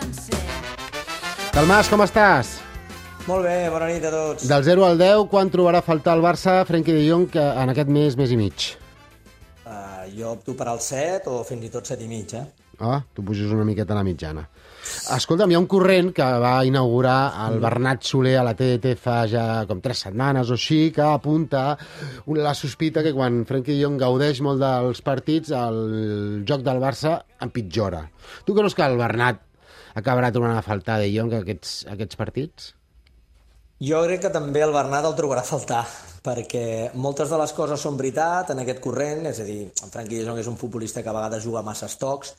sencer. Dalmas, com estàs? Molt bé, bona nit a tots. Del 0 al 10, quan trobarà a faltar el Barça Frenkie de Jong que en aquest mes, mes i mig? Uh, jo opto per al 7 o fins i tot 7 i mig, eh? Ah, tu puges una miqueta a la mitjana. Escolta'm, hi ha un corrent que va inaugurar el Bernat Soler a la TDT fa ja com tres setmanes o així, que apunta la sospita que quan Frenkie de Jong gaudeix molt dels partits, el joc del Barça empitjora. Tu creus que el Bernat acabarà tornant a faltar de Jong aquests, aquests partits? Jo crec que també el Bernat el trobarà a faltar, perquè moltes de les coses són veritat en aquest corrent, és a dir, en Frenkie de Jong és un futbolista que a vegades juga massa estocs,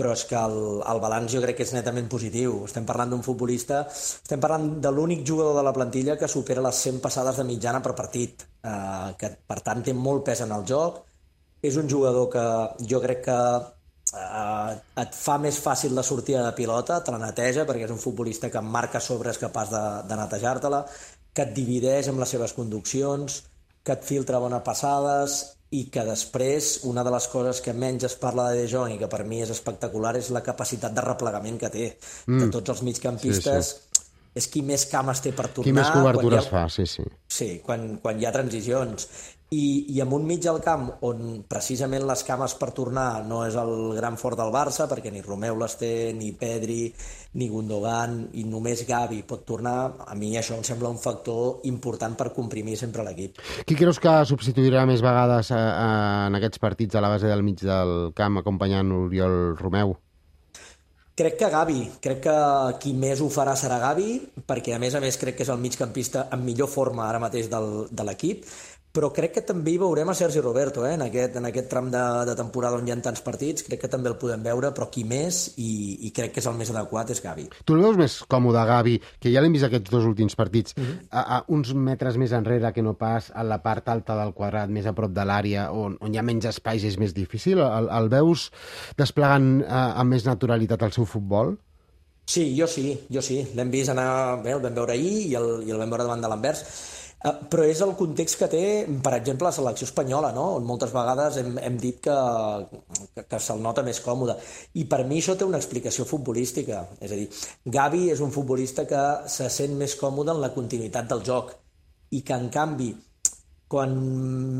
però és que el, el balanç jo crec que és netament positiu. Estem parlant d'un futbolista, estem parlant de l'únic jugador de la plantilla que supera les 100 passades de mitjana per partit, eh, que per tant té molt pes en el joc. És un jugador que jo crec que eh, et fa més fàcil la sortida de pilota, te la neteja, perquè és un futbolista que marca sobre és capaç de, de netejar-te-la, que et divideix amb les seves conduccions, que et filtra bones passades i que després una de les coses que menys es parla de De Jong i que per mi és espectacular és la capacitat de replegament que té mm. de tots els migcampistes sí, sí. És qui més cames té per tornar qui més cobertures ha... fa, sí, sí sí, quan, quan hi ha transicions i, i amb un mig al camp on precisament les cames per tornar no és el gran fort del Barça perquè ni Romeu les té, ni Pedri ni Gundogan i només Gavi pot tornar, a mi això em sembla un factor important per comprimir sempre l'equip. Qui creus que substituirà més vegades a, eh, a, en aquests partits a la base del mig del camp acompanyant Oriol Romeu? Crec que Gavi, crec que qui més ho farà serà Gavi, perquè a més a més crec que és el migcampista amb millor forma ara mateix del, de l'equip, però crec que també hi veurem a Sergi Roberto eh? en, aquest, en aquest tram de, de temporada on hi ha tants partits, crec que també el podem veure, però qui més, i, i crec que és el més adequat, és Gavi. Tu el veus més còmode, Gavi, que ja l'hem vist aquests dos últims partits, mhm. -huh. a, a uns metres més enrere que no pas a la part alta del quadrat, més a prop de l'àrea, on, on hi ha menys espais és més difícil? El, el veus desplegant uh, amb més naturalitat el seu futbol? Sí, jo sí, jo sí. L'hem vist anar, bé, el vam veure ahir i el, i el vam veure davant de l'Anvers però és el context que té, per exemple, la selecció espanyola, no? on moltes vegades hem, hem dit que, que, que se'l nota més còmode. I per mi això té una explicació futbolística. És a dir, Gavi és un futbolista que se sent més còmode en la continuïtat del joc i que, en canvi, quan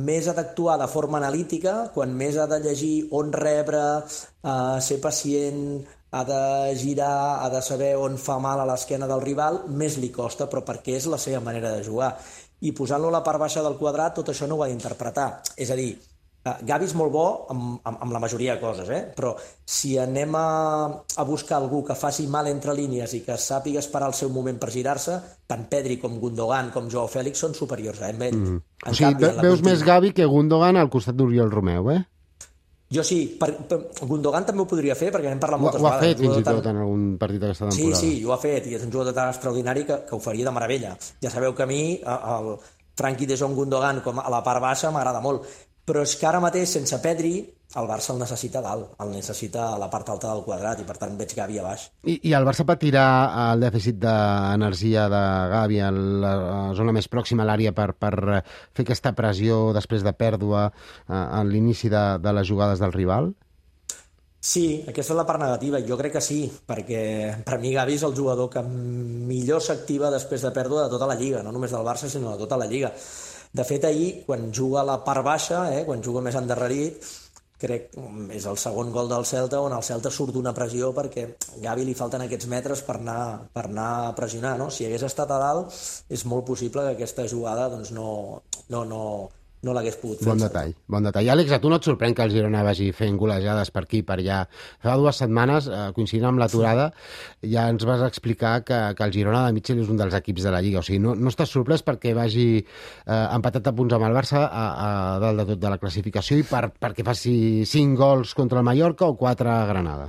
més ha d'actuar de forma analítica, quan més ha de llegir on rebre, uh, ser pacient, ha de girar, ha de saber on fa mal a l'esquena del rival, més li costa, però perquè és la seva manera de jugar i posant-lo a la part baixa del quadrat tot això no ho ha d'interpretar. És a dir, eh, Gavi és molt bo amb, amb, amb la majoria de coses, eh? però si anem a, a buscar algú que faci mal entre línies i que sàpiga esperar el seu moment per girar-se, tant Pedri com Gundogan com Joao Fèlix són superiors a ell. Mm. o sigui, canvi, veus més Gavi que Gundogan al costat d'Oriol Romeu, eh? Jo sí, per, per, Gundogan també ho podria fer, perquè n'hem parlat moltes ho, vegades. Ho ha fet fins i tot en algun partit d'aquesta temporada. Sí, sí, ho ha fet, i és un jugador tan extraordinari que, que ho faria de meravella. Ja sabeu que a mi el Frankie de Jong Gundogan com a la part baixa m'agrada molt, però és que ara mateix, sense Pedri, el Barça el necessita dalt, el necessita a la part alta del quadrat i per tant veig Gavi a baix. I, i el Barça patirà el dèficit d'energia de Gavi a la zona més pròxima a l'àrea per, per fer aquesta pressió després de pèrdua eh, en l'inici de, de les jugades del rival? Sí, aquesta és la part negativa. Jo crec que sí, perquè per mi Gavi és el jugador que millor s'activa després de pèrdua de tota la Lliga, no només del Barça, sinó de tota la Lliga. De fet, ahir, quan juga a la part baixa, eh, quan juga més endarrerit, crec és el segon gol del Celta on el Celta surt d'una pressió perquè Gavi li falten aquests metres per anar, per anar a pressionar, no? Si hagués estat a dalt és molt possible que aquesta jugada doncs, no, no, no, no l'hagués pogut fer. Bon detall, bon detall. Àlex, a tu no et sorprèn que el Girona vagi fent golejades per aquí per allà? Fa dues setmanes, eh, coincidint amb l'aturada, ja ens vas explicar que, que el Girona de Mitchell és un dels equips de la Lliga. O sigui, no, no estàs sorprès perquè vagi eh, empatat a punts amb el Barça a, a dalt de tot de la classificació i per, perquè faci 5 gols contra el Mallorca o 4 a Granada?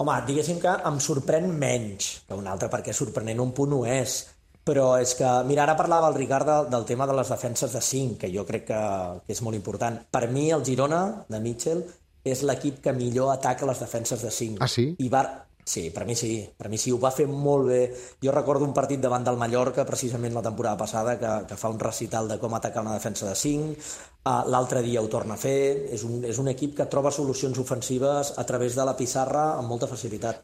Home, diguéssim que em sorprèn menys que un altre, perquè sorprenent un punt ho és però és que, mira, ara parlava el Ricard del, del tema de les defenses de 5, que jo crec que, que és molt important. Per mi, el Girona, de Mitchell, és l'equip que millor ataca les defenses de 5. Ah, sí? I va, Sí, per mi sí, per mi sí, ho va fer molt bé. Jo recordo un partit davant del Mallorca, precisament la temporada passada, que, que fa un recital de com atacar una defensa de 5, uh, l'altre dia ho torna a fer, és un, és un equip que troba solucions ofensives a través de la pissarra amb molta facilitat.